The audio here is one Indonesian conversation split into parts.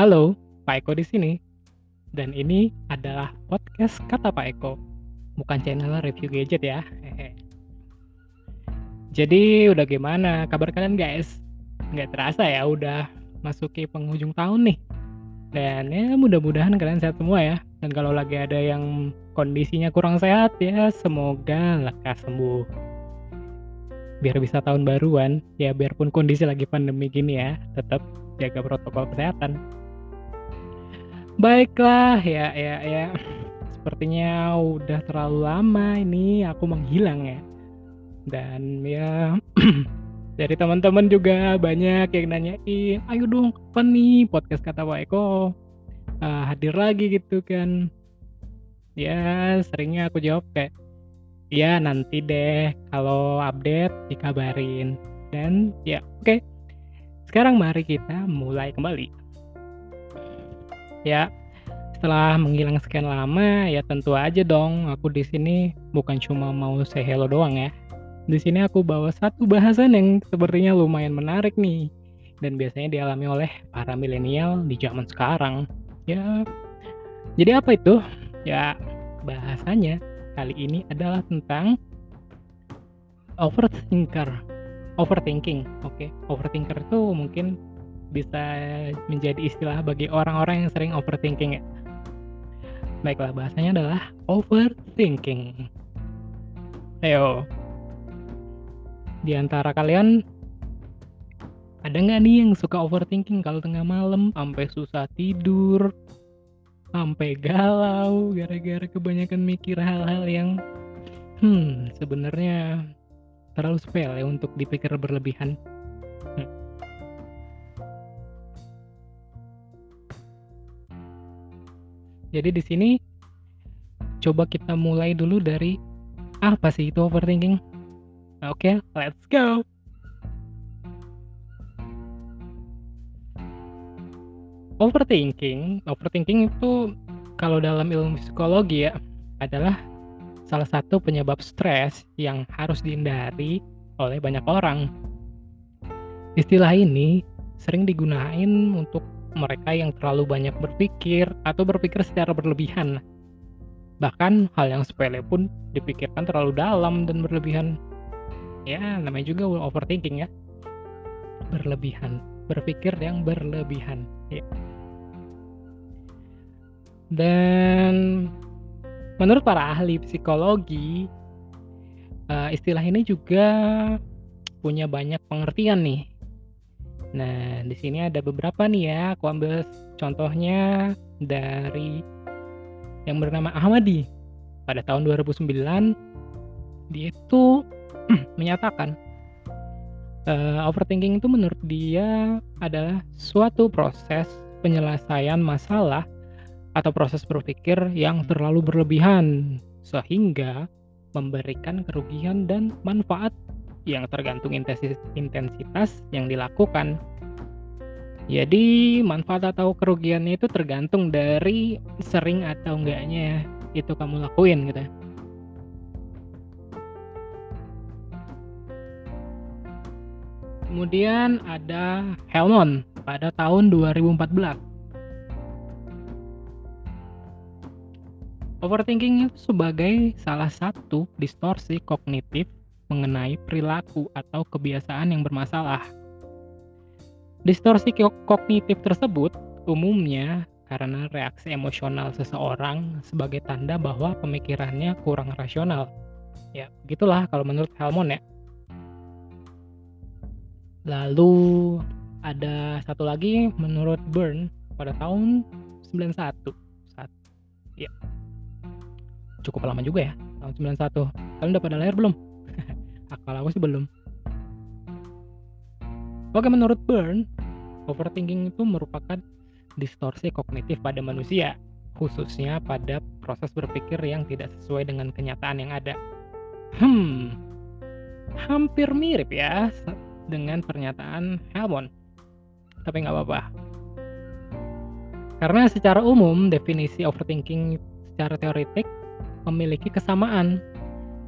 Halo, Pak Eko di sini. Dan ini adalah podcast Kata Pak Eko, bukan channel review gadget ya. Hehe. Jadi udah gimana kabar kalian guys? Nggak terasa ya udah masuki penghujung tahun nih. Dan ya mudah-mudahan kalian sehat semua ya. Dan kalau lagi ada yang kondisinya kurang sehat ya semoga lekas sembuh. Biar bisa tahun baruan, ya biarpun kondisi lagi pandemi gini ya, tetap jaga protokol kesehatan. Baiklah, ya ya ya. Sepertinya udah terlalu lama ini aku menghilang ya. Dan ya dari teman-teman juga banyak yang nanyain, "Ayo dong, kapan nih podcast kata Pak Eko uh, hadir lagi gitu kan?" Ya, seringnya aku jawab kayak, "Ya, nanti deh kalau update dikabarin." Dan ya, oke. Sekarang mari kita mulai kembali. Ya, setelah menghilang sekian lama, ya tentu aja dong aku di sini bukan cuma mau say hello doang ya. Di sini aku bawa satu bahasan yang sepertinya lumayan menarik nih dan biasanya dialami oleh para milenial di zaman sekarang. Ya, jadi apa itu? Ya, bahasanya kali ini adalah tentang overthinker. Overthinking, oke. Okay. Overthinker itu mungkin bisa menjadi istilah bagi orang-orang yang sering overthinking ya. Baiklah, bahasanya adalah overthinking. Ayo. Di antara kalian ada nggak nih yang suka overthinking kalau tengah malam sampai susah tidur, sampai galau gara-gara kebanyakan mikir hal-hal yang hmm sebenarnya terlalu sepele untuk dipikir berlebihan. Jadi di sini coba kita mulai dulu dari apa sih itu overthinking? Oke, okay, let's go. Overthinking, overthinking itu kalau dalam ilmu psikologi ya adalah salah satu penyebab stres yang harus dihindari oleh banyak orang. Istilah ini sering digunakan untuk mereka yang terlalu banyak berpikir atau berpikir secara berlebihan. Bahkan hal yang sepele pun dipikirkan terlalu dalam dan berlebihan. Ya, namanya juga overthinking ya. Berlebihan, berpikir yang berlebihan. Ya. Dan menurut para ahli psikologi, uh, istilah ini juga punya banyak pengertian nih Nah, di sini ada beberapa nih ya, aku ambil contohnya dari yang bernama Ahmadi. Pada tahun 2009, dia itu menyatakan uh, overthinking itu menurut dia adalah suatu proses penyelesaian masalah atau proses berpikir yang terlalu berlebihan sehingga memberikan kerugian dan manfaat yang tergantung intensitas yang dilakukan. Jadi manfaat atau kerugiannya itu tergantung dari sering atau enggaknya itu kamu lakuin gitu. Kemudian ada Helmon pada tahun 2014. Overthinking itu sebagai salah satu distorsi kognitif mengenai perilaku atau kebiasaan yang bermasalah. Distorsi kognitif tersebut umumnya karena reaksi emosional seseorang sebagai tanda bahwa pemikirannya kurang rasional. Ya, begitulah kalau menurut Helmon ya. Lalu ada satu lagi menurut Burn pada tahun 91. Saat, ya. Cukup lama juga ya, tahun 91. Kalian udah pada lahir belum? Akal aku sih belum. Oke, menurut Burn, overthinking itu merupakan distorsi kognitif pada manusia, khususnya pada proses berpikir yang tidak sesuai dengan kenyataan yang ada. Hmm, hampir mirip ya dengan pernyataan Helmon. Tapi nggak apa-apa. Karena secara umum definisi overthinking secara teoretik memiliki kesamaan,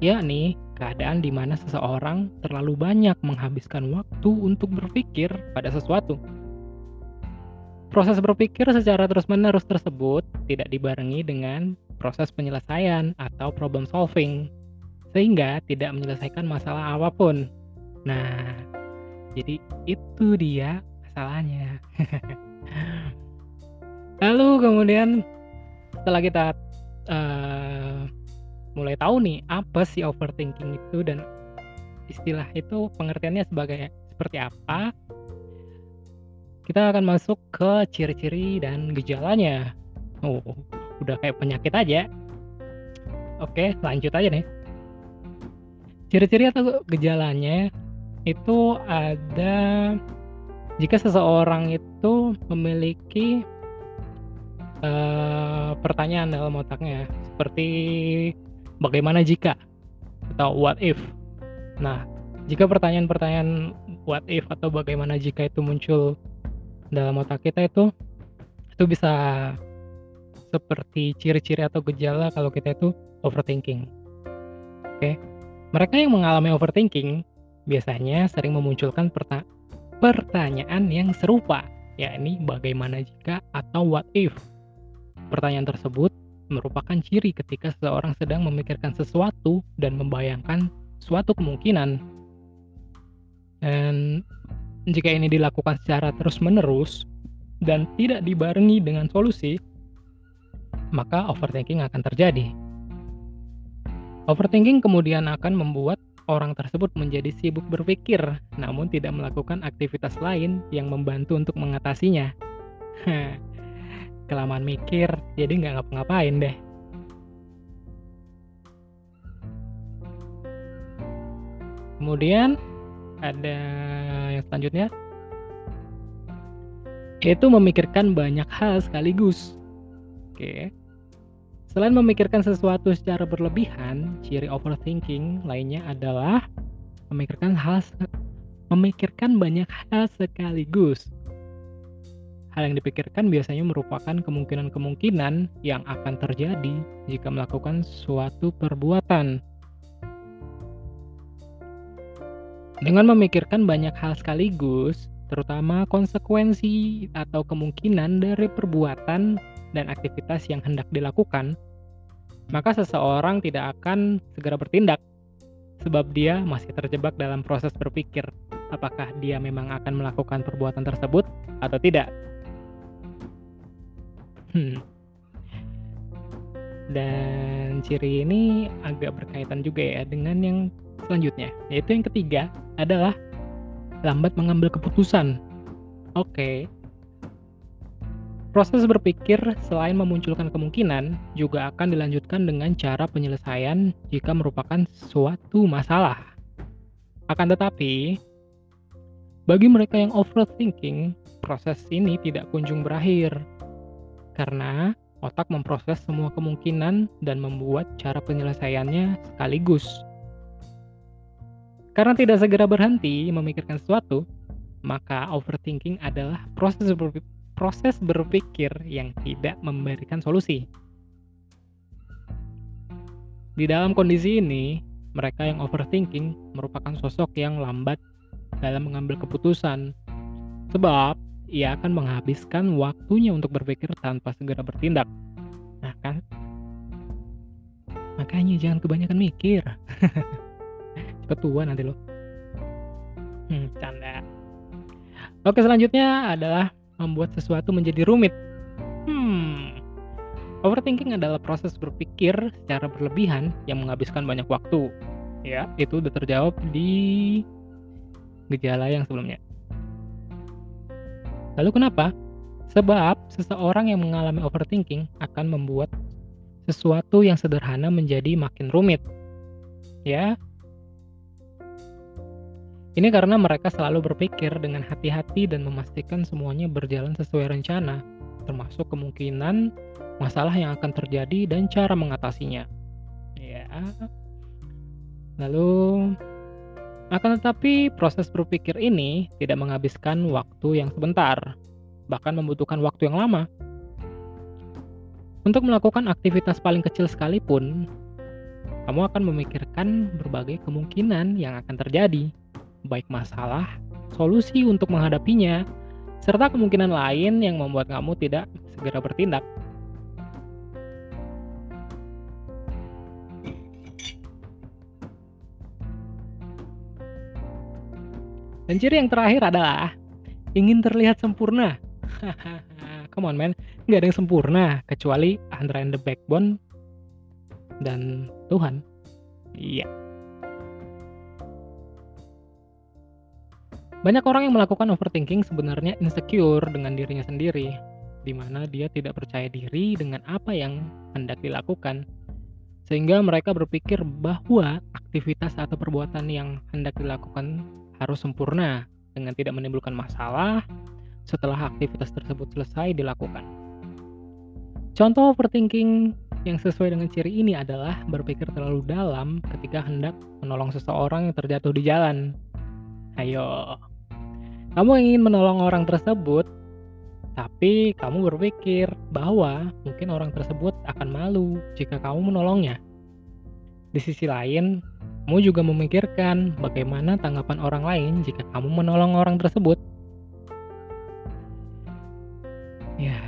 yakni keadaan di mana seseorang terlalu banyak menghabiskan waktu untuk berpikir pada sesuatu. Proses berpikir secara terus-menerus tersebut tidak dibarengi dengan proses penyelesaian atau problem solving, sehingga tidak menyelesaikan masalah apa pun. Nah, jadi itu dia masalahnya. Lalu kemudian setelah kita uh, mulai tahu nih apa sih overthinking itu dan istilah itu pengertiannya sebagai seperti apa, kita akan masuk ke ciri-ciri dan gejalanya. Oh, udah kayak penyakit aja. Oke, lanjut aja nih. Ciri-ciri atau gejalanya itu ada jika seseorang itu memiliki uh, pertanyaan dalam otaknya seperti bagaimana jika atau what if. Nah, jika pertanyaan-pertanyaan what if atau bagaimana jika itu muncul dalam otak kita itu itu bisa seperti ciri-ciri atau gejala kalau kita itu overthinking. Oke. Mereka yang mengalami overthinking biasanya sering memunculkan perta pertanyaan yang serupa, yakni bagaimana jika atau what if. Pertanyaan tersebut merupakan ciri ketika seseorang sedang memikirkan sesuatu dan membayangkan suatu kemungkinan. Dan jika ini dilakukan secara terus-menerus dan tidak dibarengi dengan solusi, maka overthinking akan terjadi. Overthinking kemudian akan membuat orang tersebut menjadi sibuk berpikir, namun tidak melakukan aktivitas lain yang membantu untuk mengatasinya. Kelamaan mikir, jadi nggak ngapa-ngapain deh. Kemudian ada yang selanjutnya yaitu memikirkan banyak hal sekaligus. Oke. Selain memikirkan sesuatu secara berlebihan, ciri overthinking lainnya adalah memikirkan hal memikirkan banyak hal sekaligus. Hal yang dipikirkan biasanya merupakan kemungkinan-kemungkinan yang akan terjadi jika melakukan suatu perbuatan. Dengan memikirkan banyak hal sekaligus, terutama konsekuensi atau kemungkinan dari perbuatan dan aktivitas yang hendak dilakukan, maka seseorang tidak akan segera bertindak, sebab dia masih terjebak dalam proses berpikir apakah dia memang akan melakukan perbuatan tersebut atau tidak. Hmm. Dan ciri ini agak berkaitan juga ya dengan yang selanjutnya, yaitu yang ketiga adalah lambat mengambil keputusan. Oke. Proses berpikir selain memunculkan kemungkinan juga akan dilanjutkan dengan cara penyelesaian jika merupakan suatu masalah. Akan tetapi, bagi mereka yang overthinking, proses ini tidak kunjung berakhir. Karena otak memproses semua kemungkinan dan membuat cara penyelesaiannya sekaligus. Karena tidak segera berhenti memikirkan sesuatu, maka overthinking adalah proses berpikir, proses berpikir yang tidak memberikan solusi. Di dalam kondisi ini, mereka yang overthinking merupakan sosok yang lambat dalam mengambil keputusan, sebab ia akan menghabiskan waktunya untuk berpikir tanpa segera bertindak. Nah kan, makanya jangan kebanyakan mikir. ketua nanti lo. Hmm, canda. Oke selanjutnya adalah membuat sesuatu menjadi rumit. Hmm. Overthinking adalah proses berpikir secara berlebihan yang menghabiskan banyak waktu. Ya itu udah terjawab di gejala yang sebelumnya lalu kenapa sebab seseorang yang mengalami overthinking akan membuat sesuatu yang sederhana menjadi makin rumit ya ini karena mereka selalu berpikir dengan hati-hati dan memastikan semuanya berjalan sesuai rencana, termasuk kemungkinan masalah yang akan terjadi dan cara mengatasinya. Ya. Lalu akan tetapi proses berpikir ini tidak menghabiskan waktu yang sebentar, bahkan membutuhkan waktu yang lama. Untuk melakukan aktivitas paling kecil sekalipun, kamu akan memikirkan berbagai kemungkinan yang akan terjadi baik masalah, solusi untuk menghadapinya, serta kemungkinan lain yang membuat kamu tidak segera bertindak. Dan ciri yang terakhir adalah ingin terlihat sempurna. Come on man, nggak ada yang sempurna kecuali Andra and the Backbone dan Tuhan. Iya. Banyak orang yang melakukan overthinking sebenarnya insecure dengan dirinya sendiri, di mana dia tidak percaya diri dengan apa yang hendak dilakukan. Sehingga mereka berpikir bahwa aktivitas atau perbuatan yang hendak dilakukan harus sempurna dengan tidak menimbulkan masalah setelah aktivitas tersebut selesai dilakukan. Contoh overthinking yang sesuai dengan ciri ini adalah berpikir terlalu dalam ketika hendak menolong seseorang yang terjatuh di jalan. Ayo, kamu ingin menolong orang tersebut, tapi kamu berpikir bahwa mungkin orang tersebut akan malu jika kamu menolongnya. Di sisi lain, kamu juga memikirkan bagaimana tanggapan orang lain jika kamu menolong orang tersebut. Ya,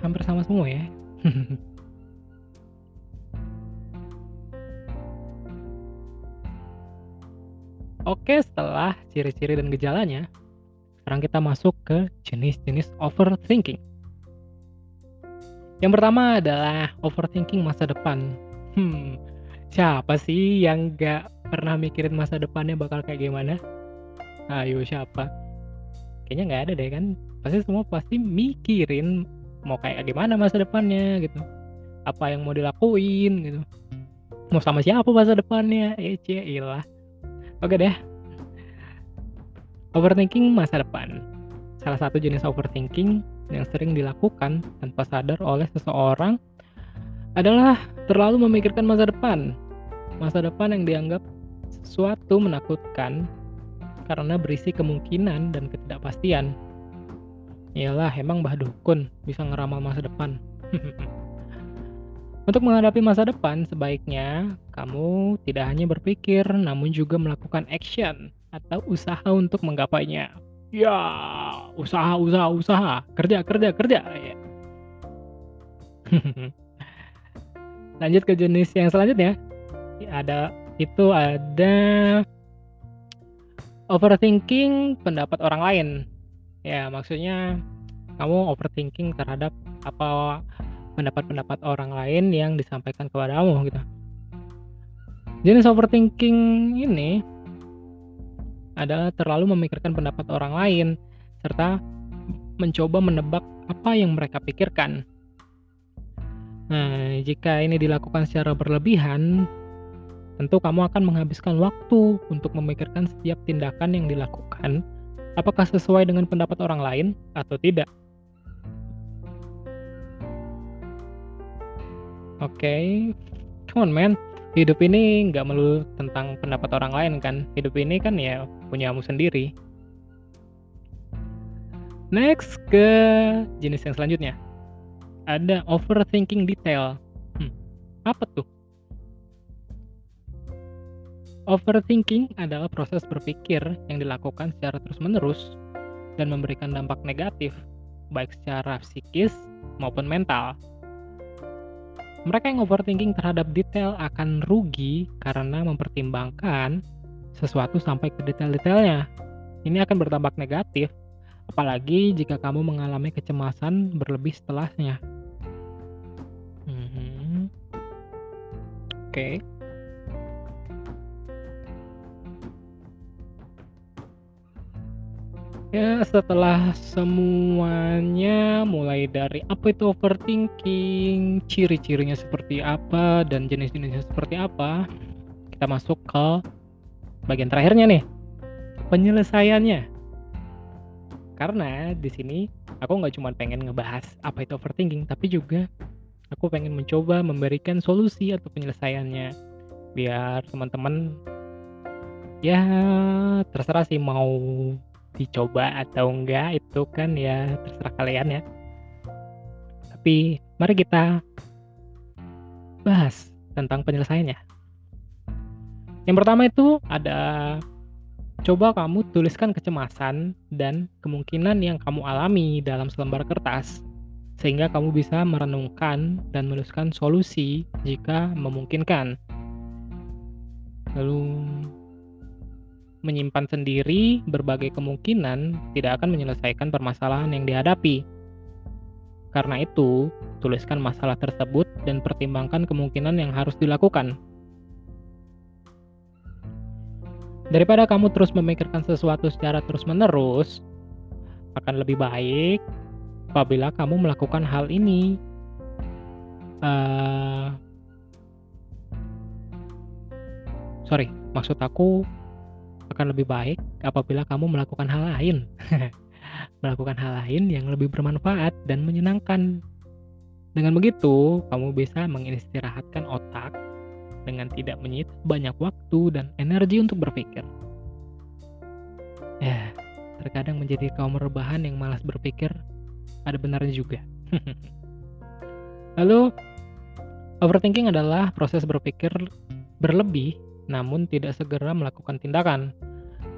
hampir sama semua ya. Oke, setelah ciri-ciri dan gejalanya, sekarang kita masuk ke jenis-jenis overthinking. Yang pertama adalah overthinking masa depan. Hmm, Siapa sih yang gak pernah mikirin masa depannya bakal kayak gimana? Ayo siapa? Kayaknya nggak ada deh kan. Pasti semua pasti mikirin mau kayak gimana masa depannya gitu. Apa yang mau dilakuin gitu. Mau sama siapa masa depannya? Eh, ilah. Oke deh. Overthinking masa depan. Salah satu jenis overthinking yang sering dilakukan tanpa sadar oleh seseorang adalah terlalu memikirkan masa depan. Masa depan yang dianggap sesuatu menakutkan karena berisi kemungkinan dan ketidakpastian. Iyalah, emang Mbah Dukun bisa ngeramal masa depan. Untuk menghadapi masa depan, sebaiknya kamu tidak hanya berpikir, namun juga melakukan action atau usaha untuk menggapainya. Ya, usaha, usaha, usaha, kerja, kerja, kerja. Ya. lanjut ke jenis yang selanjutnya. Ada itu ada overthinking pendapat orang lain. Ya maksudnya kamu overthinking terhadap apa pendapat-pendapat orang lain yang disampaikan kepada kamu gitu. Jenis overthinking ini adalah terlalu memikirkan pendapat orang lain serta mencoba menebak apa yang mereka pikirkan Nah, jika ini dilakukan secara berlebihan, tentu kamu akan menghabiskan waktu untuk memikirkan setiap tindakan yang dilakukan, apakah sesuai dengan pendapat orang lain atau tidak. Oke, okay. come on man, hidup ini nggak melulu tentang pendapat orang lain kan. Hidup ini kan ya punyamu sendiri. Next ke jenis yang selanjutnya ada overthinking detail. Hmm, apa tuh? Overthinking adalah proses berpikir yang dilakukan secara terus-menerus dan memberikan dampak negatif, baik secara psikis maupun mental. Mereka yang overthinking terhadap detail akan rugi karena mempertimbangkan sesuatu sampai ke detail-detailnya. Ini akan berdampak negatif, apalagi jika kamu mengalami kecemasan berlebih setelahnya. Oke. Ya, setelah semuanya mulai dari apa itu overthinking, ciri-cirinya seperti apa dan jenis-jenisnya seperti apa, kita masuk ke bagian terakhirnya nih. Penyelesaiannya. Karena di sini aku nggak cuma pengen ngebahas apa itu overthinking, tapi juga aku pengen mencoba memberikan solusi atau penyelesaiannya biar teman-teman ya terserah sih mau dicoba atau enggak itu kan ya terserah kalian ya. Tapi mari kita bahas tentang penyelesaiannya. Yang pertama itu ada coba kamu tuliskan kecemasan dan kemungkinan yang kamu alami dalam selembar kertas, sehingga kamu bisa merenungkan dan menuliskan solusi jika memungkinkan. Lalu menyimpan sendiri berbagai kemungkinan tidak akan menyelesaikan permasalahan yang dihadapi. Karena itu, tuliskan masalah tersebut dan pertimbangkan kemungkinan yang harus dilakukan. Daripada kamu terus memikirkan sesuatu secara terus-menerus, akan lebih baik apabila kamu melakukan hal ini. Uh, sorry, maksud aku akan lebih baik apabila kamu melakukan hal lain. melakukan hal lain yang lebih bermanfaat dan menyenangkan. Dengan begitu, kamu bisa mengistirahatkan otak dengan tidak menyita banyak waktu dan energi untuk berpikir. Ya, terkadang menjadi kaum rebahan yang malas berpikir ada benarnya juga. Lalu, overthinking adalah proses berpikir berlebih namun tidak segera melakukan tindakan.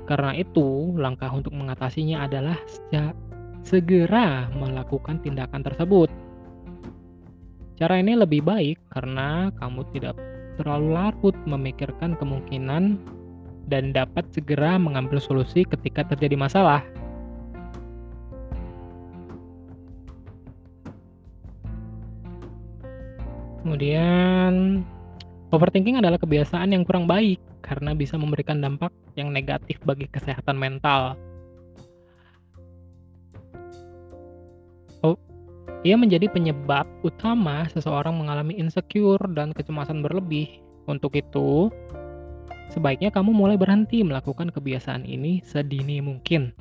Karena itu, langkah untuk mengatasinya adalah segera melakukan tindakan tersebut. Cara ini lebih baik karena kamu tidak terlalu larut memikirkan kemungkinan dan dapat segera mengambil solusi ketika terjadi masalah. Kemudian, overthinking adalah kebiasaan yang kurang baik karena bisa memberikan dampak yang negatif bagi kesehatan mental. Ia menjadi penyebab utama seseorang mengalami insecure dan kecemasan berlebih. Untuk itu, sebaiknya kamu mulai berhenti melakukan kebiasaan ini sedini mungkin.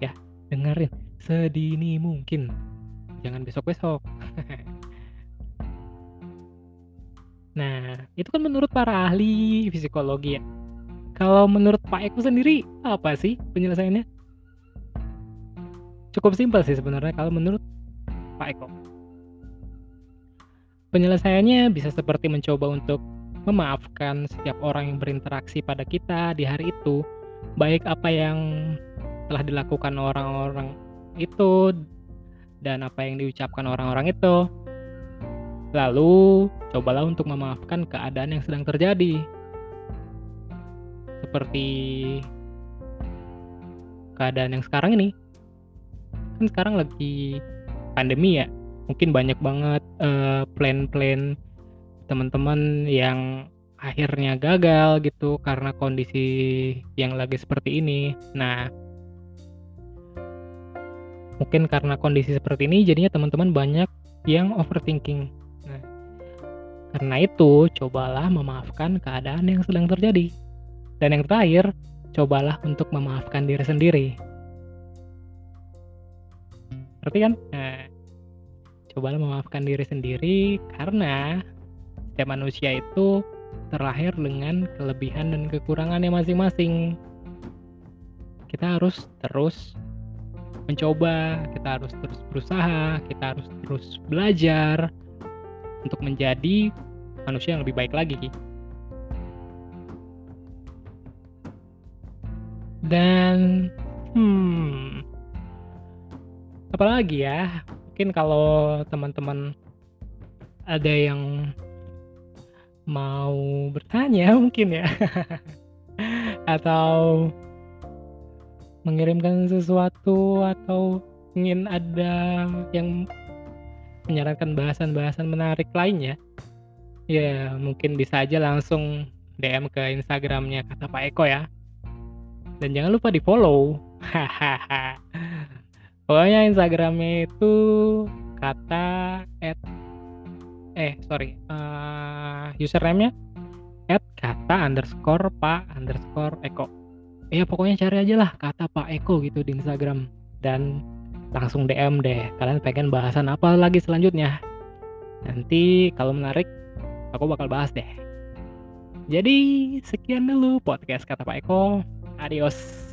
Ya, dengerin, sedini mungkin. Jangan besok-besok. nah, itu kan menurut para ahli psikologi ya. Kalau menurut Pak Eko sendiri, apa sih penyelesaiannya? Cukup simpel sih sebenarnya kalau menurut Pak Eko. Penyelesaiannya bisa seperti mencoba untuk memaafkan setiap orang yang berinteraksi pada kita di hari itu, baik apa yang telah dilakukan orang-orang itu dan apa yang diucapkan orang-orang itu. Lalu, cobalah untuk memaafkan keadaan yang sedang terjadi. Seperti keadaan yang sekarang ini. Kan sekarang lagi pandemi ya mungkin banyak banget uh, plan-plan teman-teman yang akhirnya gagal gitu karena kondisi yang lagi seperti ini. Nah, mungkin karena kondisi seperti ini jadinya teman-teman banyak yang overthinking. Karena itu cobalah memaafkan keadaan yang sedang terjadi. Dan yang terakhir, cobalah untuk memaafkan diri sendiri. Ngerti kan? Nah, cobalah memaafkan diri sendiri karena setiap manusia itu terlahir dengan kelebihan dan kekurangannya masing-masing. Kita harus terus mencoba, kita harus terus berusaha, kita harus terus belajar untuk menjadi manusia yang lebih baik lagi. Dan hmm, apalagi ya mungkin kalau teman-teman ada yang mau bertanya mungkin ya atau mengirimkan sesuatu atau ingin ada yang menyarankan bahasan-bahasan menarik lainnya ya mungkin bisa aja langsung DM ke Instagramnya kata Pak Eko ya. Dan jangan lupa di follow pokoknya Instagramnya itu kata at eh sorry uh, username-nya at kata underscore pak underscore eko. Ya pokoknya cari aja lah kata pak eko gitu di Instagram. Dan langsung DM deh kalian pengen bahasan apa lagi selanjutnya? Nanti kalau menarik aku bakal bahas deh. Jadi sekian dulu podcast kata Pak Eko. Adios